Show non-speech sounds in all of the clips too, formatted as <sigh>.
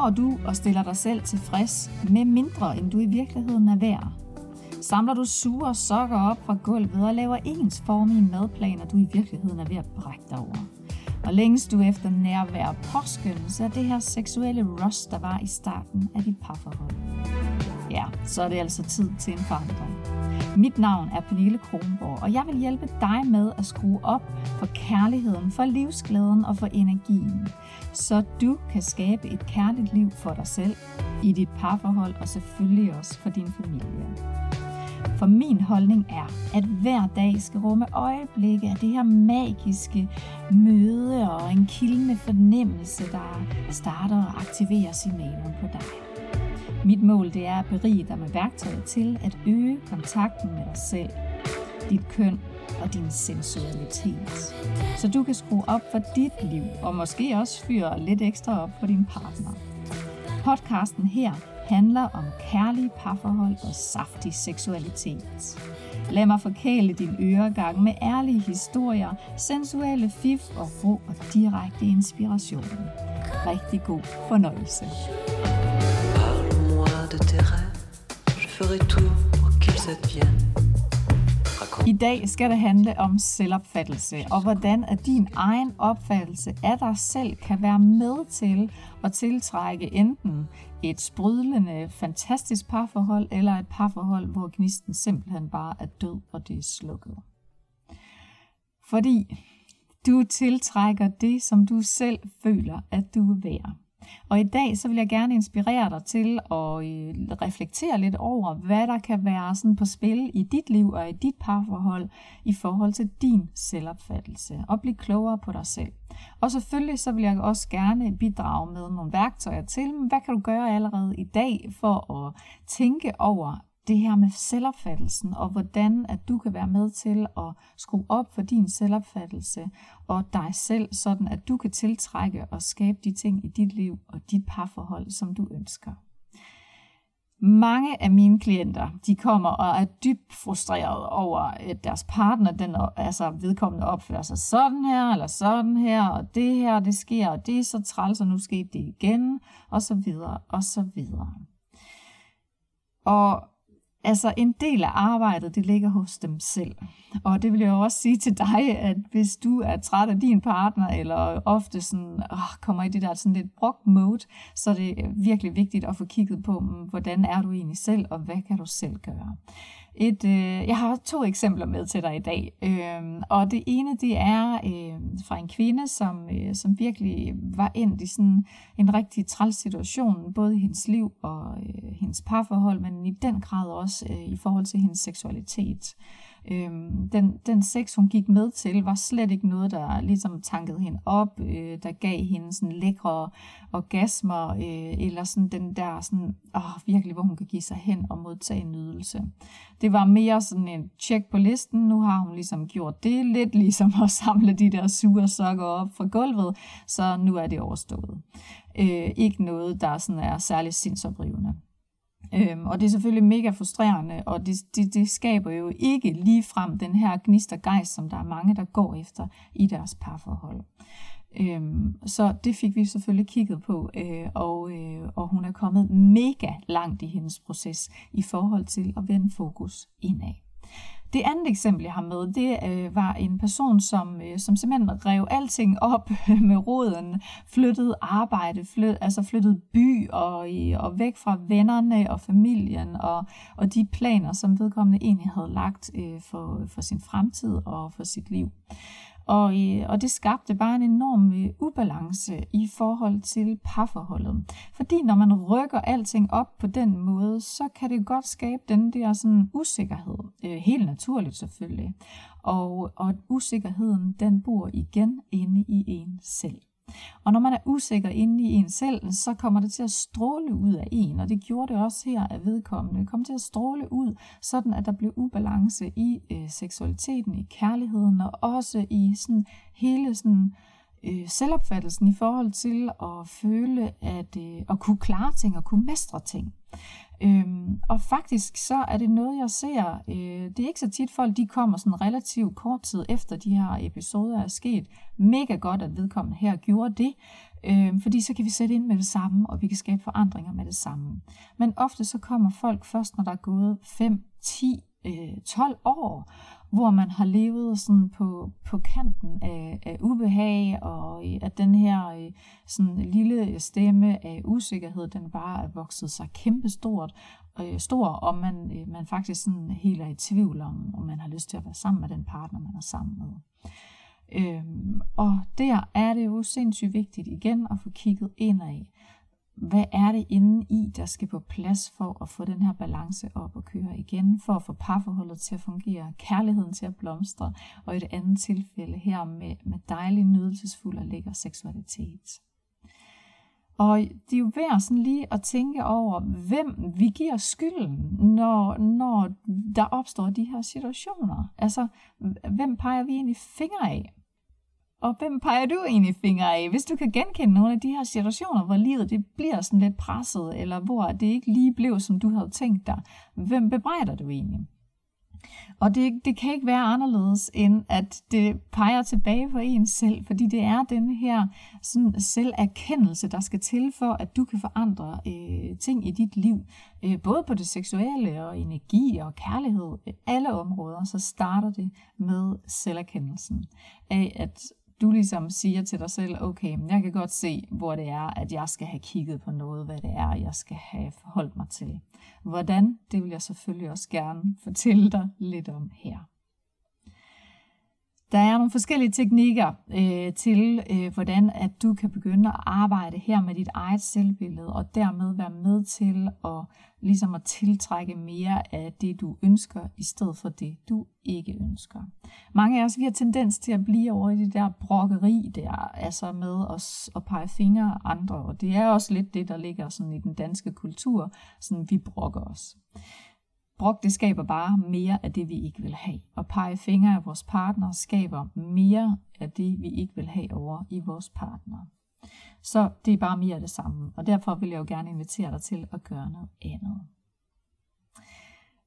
går du og stiller dig selv tilfreds med mindre, end du i virkeligheden er værd? Samler du sure sokker op fra gulvet og laver ensformige madplaner, du i virkeligheden er ved at brække dig over? Og længes du efter nærvær og påskyndelse af det her seksuelle rush, der var i starten af dit parforhold? Ja, så er det altså tid til en forandring. Mit navn er Pernille Kronborg, og jeg vil hjælpe dig med at skrue op for kærligheden, for livsglæden og for energien, så du kan skabe et kærligt liv for dig selv, i dit parforhold og selvfølgelig også for din familie. For min holdning er, at hver dag skal rumme øjeblikke af det her magiske møde og en kildende fornemmelse, der starter og aktiverer signalen på dig. Mit mål det er at berige dig med værktøjer til at øge kontakten med dig selv, dit køn og din sensualitet. Så du kan skrue op for dit liv, og måske også fyre lidt ekstra op for din partner. Podcasten her handler om kærlige parforhold og saftig seksualitet. Lad mig forkæle din øregang med ærlige historier, sensuelle fif og ro og direkte inspiration. Rigtig god fornøjelse. Parle-moi de tes rêves, je ferai tout pour qu'ils adviennent. I dag skal det handle om selvopfattelse, og hvordan at din egen opfattelse af dig selv kan være med til at tiltrække enten et sprudlende, fantastisk parforhold, eller et parforhold, hvor gnisten simpelthen bare er død, og det er slukket. Fordi du tiltrækker det, som du selv føler, at du er værd. Og i dag så vil jeg gerne inspirere dig til at øh, reflektere lidt over, hvad der kan være sådan på spil i dit liv og i dit parforhold i forhold til din selvopfattelse og blive klogere på dig selv. Og selvfølgelig så vil jeg også gerne bidrage med nogle værktøjer til, hvad kan du gøre allerede i dag for at tænke over, det her med selvopfattelsen, og hvordan at du kan være med til at skrue op for din selvopfattelse og dig selv, sådan at du kan tiltrække og skabe de ting i dit liv og dit parforhold, som du ønsker. Mange af mine klienter, de kommer og er dybt frustreret over, at deres partner, den, altså vedkommende opfører sig sådan her, eller sådan her, og det her, det sker, og det er så træls, og nu sker det igen, og så videre, og så videre. Og Altså en del af arbejdet, det ligger hos dem selv. Og det vil jeg også sige til dig, at hvis du er træt af din partner, eller ofte sådan, åh, kommer i det der sådan lidt brugt mode, så er det virkelig vigtigt at få kigget på, mm, hvordan er du egentlig selv, og hvad kan du selv gøre. Et, øh, jeg har to eksempler med til dig i dag, øh, og det ene det er øh, fra en kvinde, som, øh, som virkelig var endt i sådan en rigtig træls situation, både i hendes liv og øh, hendes parforhold, men i den grad også øh, i forhold til hendes seksualitet. Øhm, den, den sex, hun gik med til, var slet ikke noget, der ligesom tankede hende op, øh, der gav hende sådan lækre orgasmer, øh, eller sådan den der sådan, åh, virkelig, hvor hun kan give sig hen og modtage en nydelse. Det var mere sådan en tjek på listen, nu har hun ligesom gjort det, lidt ligesom at samle de der sure sokker op fra gulvet, så nu er det overstået. Øh, ikke noget, der sådan er særlig sindsoprivende. Øhm, og det er selvfølgelig mega frustrerende, og det, det, det skaber jo ikke lige frem den her gnist og gejst, som der er mange, der går efter i deres parforhold. Øhm, så det fik vi selvfølgelig kigget på, øh, og, øh, og hun er kommet mega langt i hendes proces i forhold til at vende fokus indad. Det andet eksempel, jeg har med, det øh, var en person, som, øh, som simpelthen rev alting op <laughs> med roden, flyttede arbejde, flyt, altså flyttede by og, øh, og væk fra vennerne og familien og, og de planer, som vedkommende egentlig havde lagt øh, for, for sin fremtid og for sit liv. Og, øh, og det skabte bare en enorm øh, ubalance i forhold til parforholdet. Fordi når man rykker alting op på den måde, så kan det godt skabe den der sådan usikkerhed. Øh, helt naturligt selvfølgelig. Og, og usikkerheden, den bor igen inde i en selv. Og når man er usikker inde i en selv, så kommer det til at stråle ud af en, og det gjorde det også her af vedkommende. Det kom til at stråle ud, sådan at der blev ubalance i øh, seksualiteten, i kærligheden, og også i sådan hele sådan, øh, selvopfattelsen i forhold til at føle, at, øh, at kunne klare ting og kunne mestre ting. Øhm, og faktisk så er det noget, jeg ser, øh, det er ikke så tit folk, de kommer sådan relativt kort tid efter de her episoder er sket. Mega godt, at vedkommende her gjorde det, øh, fordi så kan vi sætte ind med det samme, og vi kan skabe forandringer med det samme. Men ofte så kommer folk først, når der er gået 5, 10, øh, 12 år, hvor man har levet sådan på, på kanten af, af ubehag, og øh, at den her øh, sådan lille stemme af usikkerhed, den bare er vokset sig kæmpestort, øh, stor, og man, øh, man faktisk sådan helt er i tvivl om, om man har lyst til at være sammen med den partner, man er sammen med. Øhm, og der er det jo sindssygt vigtigt igen at få kigget indad hvad er det inde i, der skal på plads for at få den her balance op og køre igen, for at få parforholdet til at fungere, kærligheden til at blomstre, og i det andet tilfælde her med, med dejlig, nydelsesfuld og lækker seksualitet. Og det er jo værd sådan lige at tænke over, hvem vi giver skylden, når, når der opstår de her situationer. Altså, hvem peger vi egentlig fingre af? Og hvem peger du egentlig fingre af? Hvis du kan genkende nogle af de her situationer, hvor livet det bliver sådan lidt presset, eller hvor det ikke lige blev, som du havde tænkt dig, hvem bebrejder du egentlig? Og det, det kan ikke være anderledes, end at det peger tilbage på en selv, fordi det er den her sådan, selverkendelse, der skal til for, at du kan forandre øh, ting i dit liv. Øh, både på det seksuelle og energi og kærlighed, øh, alle områder, så starter det med selverkendelsen. Af at du ligesom siger til dig selv, okay, men jeg kan godt se, hvor det er, at jeg skal have kigget på noget, hvad det er, jeg skal have forholdt mig til. Hvordan, det vil jeg selvfølgelig også gerne fortælle dig lidt om her. Der er nogle forskellige teknikker øh, til, øh, hvordan at du kan begynde at arbejde her med dit eget selvbillede, og dermed være med til at, ligesom at tiltrække mere af det, du ønsker, i stedet for det, du ikke ønsker. Mange af os vi har tendens til at blive over i det der brokkeri der, altså med os at pege fingre af andre, og det er også lidt det, der ligger sådan i den danske kultur, sådan vi brokker os. Brok, det skaber bare mere af det, vi ikke vil have. Og pege fingre af vores partner skaber mere af det, vi ikke vil have over i vores partner. Så det er bare mere af det samme. Og derfor vil jeg jo gerne invitere dig til at gøre noget andet.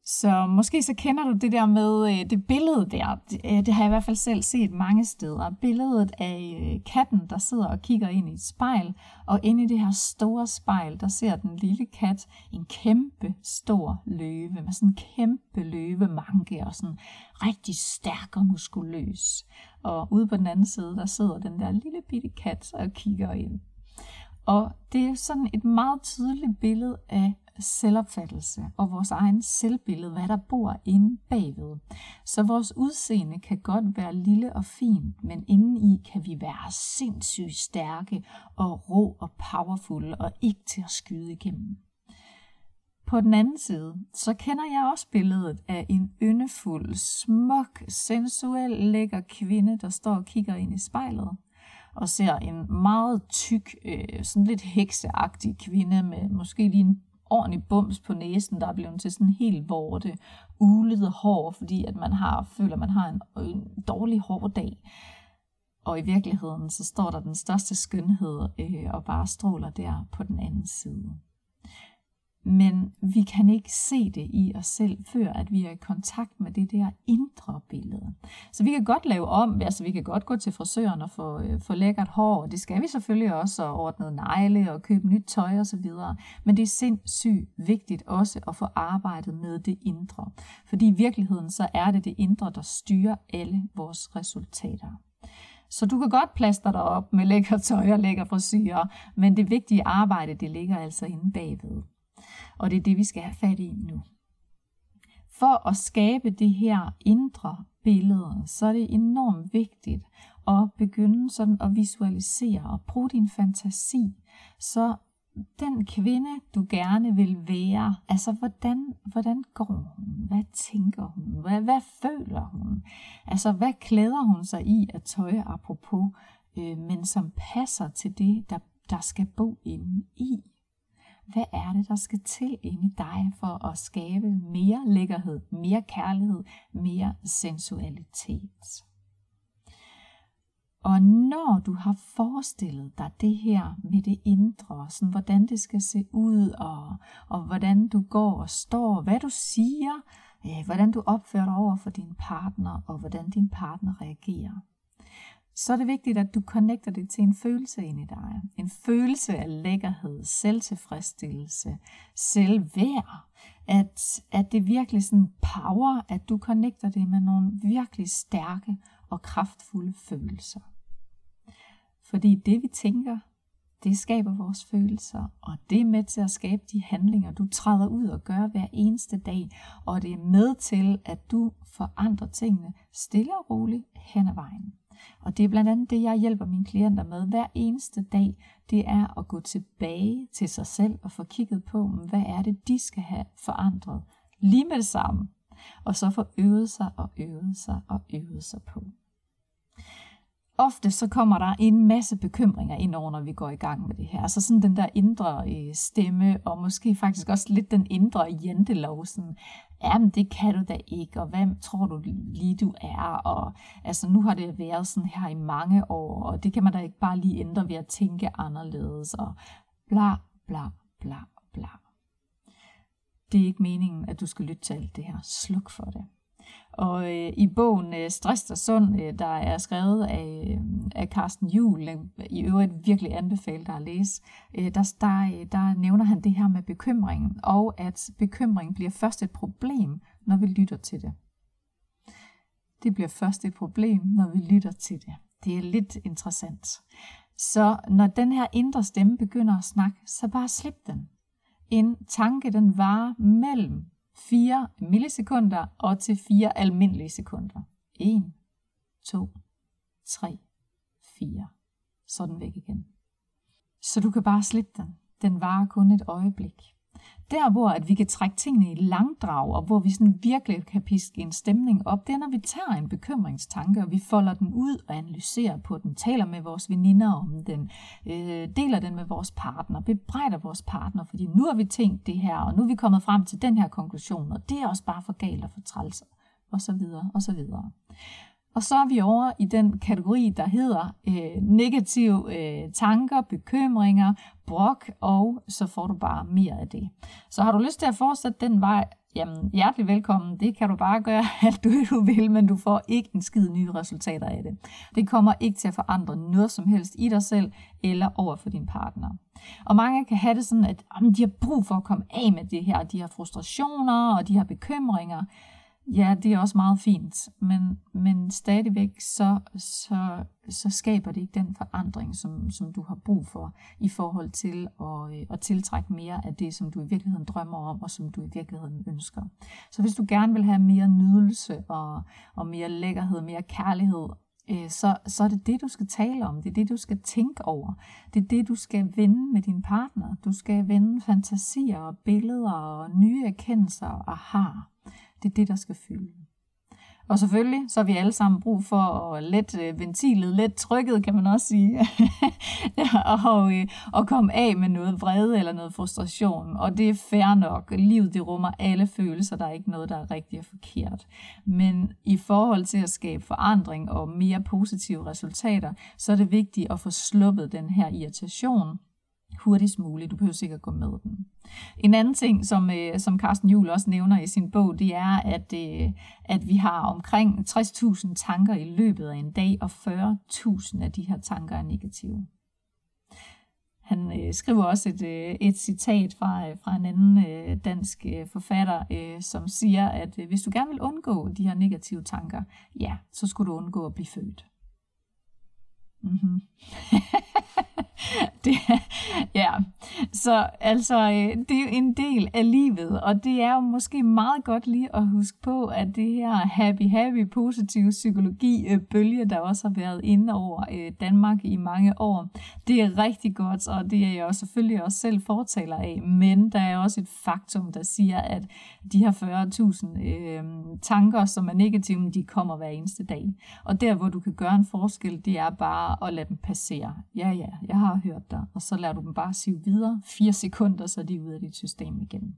Så måske så kender du det der med øh, det billede der. Det, øh, det har jeg i hvert fald selv set mange steder. Billedet af øh, katten, der sidder og kigger ind i et spejl. Og inde i det her store spejl, der ser den lille kat en kæmpe stor løve. Med sådan en kæmpe løvemanke og sådan rigtig stærk og muskuløs. Og ude på den anden side, der sidder den der lille bitte kat og kigger ind. Og det er sådan et meget tydeligt billede af selvopfattelse og vores egen selvbillede, hvad der bor inde bagved. Så vores udseende kan godt være lille og fint, men indeni kan vi være sindssygt stærke og rå og powerful og ikke til at skyde igennem. På den anden side, så kender jeg også billedet af en yndefuld, smuk, sensuel, lækker kvinde, der står og kigger ind i spejlet og ser en meget tyk, øh, sådan lidt hekseagtig kvinde med måske lige en ordentlig bums på næsen, der er blevet til sådan helt vorte, ulede hår, fordi at man har, føler, man har en, en dårlig hårdag. Og i virkeligheden, så står der den største skønhed øh, og bare stråler der på den anden side. Men vi kan ikke se det i os selv, før at vi er i kontakt med det der indre billede. Så vi kan godt lave om, altså vi kan godt gå til frisøren og få, øh, få lækkert hår, og det skal vi selvfølgelig også, og ordne negle og købe nyt tøj osv. Men det er sindssygt vigtigt også at få arbejdet med det indre. Fordi i virkeligheden så er det det indre, der styrer alle vores resultater. Så du kan godt plaster dig op med lækker tøj og lækker frisyrer, men det vigtige arbejde, det ligger altså inde bagved. Og det er det, vi skal have fat i nu. For at skabe det her indre billede, så er det enormt vigtigt at begynde sådan at visualisere og bruge din fantasi, så den kvinde, du gerne vil være, altså hvordan, hvordan går hun? Hvad tænker hun? Hvad, hvad føler hun? Altså hvad klæder hun sig i at tøj apropos, øh, men som passer til det, der, der skal bo inde i? Hvad er det, der skal til inde i dig for at skabe mere lækkerhed, mere kærlighed, mere sensualitet? Og når du har forestillet dig det her med det indre, sådan hvordan det skal se ud, og, og hvordan du går og står, hvad du siger, øh, hvordan du opfører dig over for din partner, og hvordan din partner reagerer, så er det vigtigt, at du connecter det til en følelse ind i dig. En følelse af lækkerhed, selvtilfredsstillelse, selvværd. At, at det virkelig sådan power, at du connecter det med nogle virkelig stærke og kraftfulde følelser. Fordi det vi tænker, det skaber vores følelser, og det er med til at skabe de handlinger, du træder ud og gør hver eneste dag, og det er med til, at du forandrer tingene stille og roligt hen ad vejen. Og det er blandt andet det, jeg hjælper mine klienter med hver eneste dag. Det er at gå tilbage til sig selv og få kigget på, hvad er det, de skal have forandret lige med det samme. Og så få øvet sig og øvet sig og øvet sig på ofte så kommer der en masse bekymringer ind over, når vi går i gang med det her. Altså sådan den der indre øh, stemme, og måske faktisk også lidt den indre jantelov, sådan, jamen det kan du da ikke, og hvem tror du lige du er, og altså nu har det været sådan her i mange år, og det kan man da ikke bare lige ændre ved at tænke anderledes, og bla bla bla bla. Det er ikke meningen, at du skal lytte til alt det her. Sluk for det. Og øh, i bogen øh, Stress og Sund, øh, der er skrevet af, øh, af Carsten Juhl, øh, i øvrigt virkelig anbefalet at læse, øh, der, der, øh, der nævner han det her med bekymringen, og at bekymring bliver først et problem, når vi lytter til det. Det bliver først et problem, når vi lytter til det. Det er lidt interessant. Så når den her indre stemme begynder at snakke, så bare slip den. En tanke, den varer mellem 4 millisekunder og til 4 almindelige sekunder. 1, 2, 3, 4. Så den væk igen. Så du kan bare slippe den. Den varer kun et øjeblik. Der, hvor at vi kan trække tingene i langdrag, og hvor vi sådan virkelig kan piske en stemning op, det er, når vi tager en bekymringstanke, og vi folder den ud og analyserer på den, taler med vores veninder om den, øh, deler den med vores partner, bebrejder vores partner, fordi nu har vi tænkt det her, og nu er vi kommet frem til den her konklusion, og det er også bare for galt og for træls, og så videre, og så videre. Og så er vi over i den kategori, der hedder øh, negative øh, tanker, bekymringer, brok, og så får du bare mere af det. Så har du lyst til at fortsætte den vej, jamen hjertelig velkommen. Det kan du bare gøre <laughs> alt du, du vil, men du får ikke en skid nye resultater af det. Det kommer ikke til at forandre noget som helst i dig selv eller over for din partner. Og mange kan have det sådan, at jamen, de har brug for at komme af med det her. De har frustrationer og de har bekymringer. Ja, det er også meget fint, men, men stadigvæk så, så, så skaber det ikke den forandring, som, som du har brug for i forhold til at, øh, at tiltrække mere af det, som du i virkeligheden drømmer om, og som du i virkeligheden ønsker. Så hvis du gerne vil have mere nydelse og, og mere lækkerhed, mere kærlighed, øh, så, så er det det, du skal tale om. Det er det, du skal tænke over. Det er det, du skal vende med din partner. Du skal vende fantasier og billeder og nye erkendelser og har. Det er det, der skal fylde. Og selvfølgelig, så har vi alle sammen brug for at let øh, ventilet, let trykket, kan man også sige, <laughs> og, øh, og komme af med noget vrede eller noget frustration. Og det er fair nok. Livet det rummer alle følelser, der er ikke noget, der er rigtigt og forkert. Men i forhold til at skabe forandring og mere positive resultater, så er det vigtigt at få sluppet den her irritation, hurtigst muligt. Du behøver sikkert gå med den. En anden ting, som, øh, som Carsten Juhl også nævner i sin bog, det er, at, øh, at vi har omkring 60.000 tanker i løbet af en dag, og 40.000 af de her tanker er negative. Han øh, skriver også et, øh, et citat fra, øh, fra en anden øh, dansk øh, forfatter, øh, som siger, at øh, hvis du gerne vil undgå de her negative tanker, ja, så skulle du undgå at blive født. Mm-hmm. <laughs> det, ja, så altså, øh, det er jo en del af livet, og det er jo måske meget godt lige at huske på, at det her happy, happy, positiv psykologi-bølge, der også har været inde over øh, Danmark i mange år, det er rigtig godt, og det er jeg selvfølgelig også selv fortaler af, men der er også et faktum, der siger, at de her 40.000 øh, tanker, som er negative, de kommer hver eneste dag. Og der, hvor du kan gøre en forskel, det er bare at lade dem passere. Ja, ja, jeg har hørt dig. Og så lader du dem bare sive videre. Fire sekunder, så er de ude af dit system igen.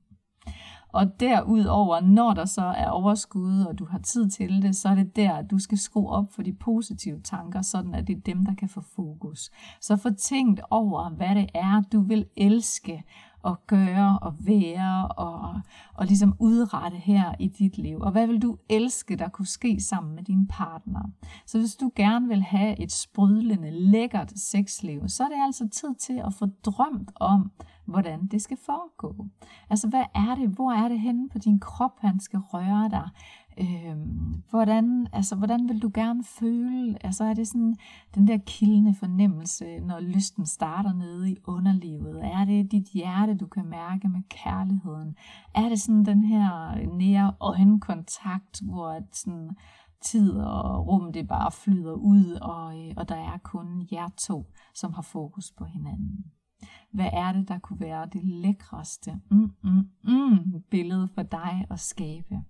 Og derudover, når der så er overskud, og du har tid til det, så er det der, at du skal skrue op for de positive tanker, sådan at det er dem, der kan få fokus. Så få tænkt over, hvad det er, du vil elske, at gøre og være og, og ligesom udrette her i dit liv? Og hvad vil du elske, der kunne ske sammen med din partner? Så hvis du gerne vil have et sprudlende, lækkert sexliv, så er det altså tid til at få drømt om, hvordan det skal foregå. Altså, hvad er det? Hvor er det henne på din krop, han skal røre dig? Øh, hvordan, altså, hvordan vil du gerne føle? Altså, er det sådan den der kildende fornemmelse, når lysten starter nede i underlivet? Er det dit hjerte, du kan mærke med kærligheden? Er det sådan den her nære øjenkontakt, hvor sådan tid og rum det bare flyder ud, og, øh, og der er kun jer to, som har fokus på hinanden? Hvad er det, der kunne være det lækreste mm, mm, mm, billede for dig at skabe?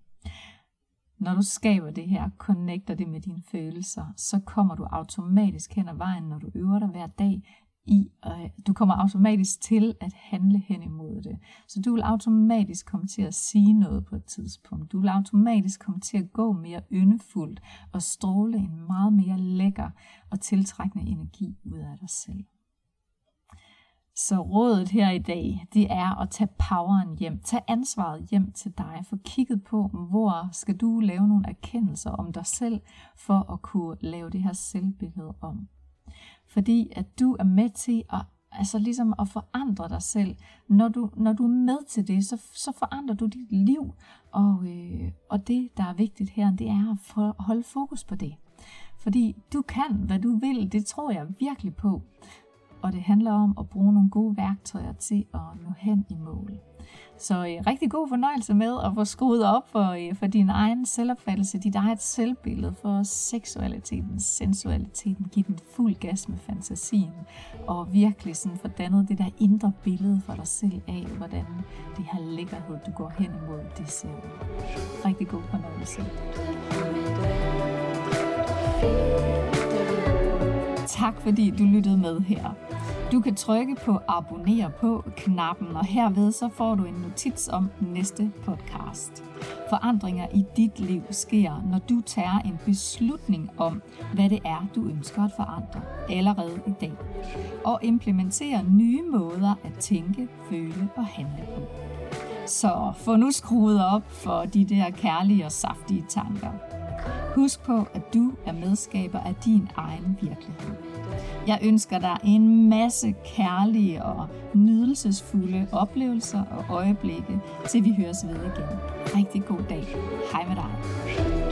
Når du skaber det her, connecter det med dine følelser, så kommer du automatisk hen ad vejen, når du øver dig hver dag, i, øh, du kommer automatisk til at handle hen imod det. Så du vil automatisk komme til at sige noget på et tidspunkt. Du vil automatisk komme til at gå mere yndefuldt og stråle en meget mere lækker og tiltrækkende energi ud af dig selv. Så rådet her i dag, det er at tage poweren hjem. Tag ansvaret hjem til dig. Få kigget på, hvor skal du lave nogle erkendelser om dig selv, for at kunne lave det her selvbillede om. Fordi at du er med til at altså ligesom at forandre dig selv. Når du, når du er med til det, så, så forandrer du dit liv. Og, øh, og det, der er vigtigt her, det er at for, holde fokus på det. Fordi du kan, hvad du vil. Det tror jeg virkelig på og det handler om at bruge nogle gode værktøjer til at nå hen i mål. Så øh, rigtig god fornøjelse med at få skruet op for, øh, for din egen selvopfattelse, dit eget selvbillede, for seksualiteten, sensualiteten, give den fuld gas med fantasien, og virkelig sådan fordannet det der indre billede for dig selv af, hvordan det her lækkerhed, du går hen imod, det ser ud. Rigtig god fornøjelse. Tak fordi du lyttede med her. Du kan trykke på abonner på knappen, og herved så får du en notits om næste podcast. Forandringer i dit liv sker, når du tager en beslutning om, hvad det er, du ønsker at forandre allerede i dag, og implementerer nye måder at tænke, føle og handle på. Så få nu skruet op for de der kærlige og saftige tanker. Husk på, at du er medskaber af din egen virkelighed. Jeg ønsker dig en masse kærlige og nydelsesfulde oplevelser og øjeblikke, til vi høres ved igen. Rigtig god dag. Hej med dig.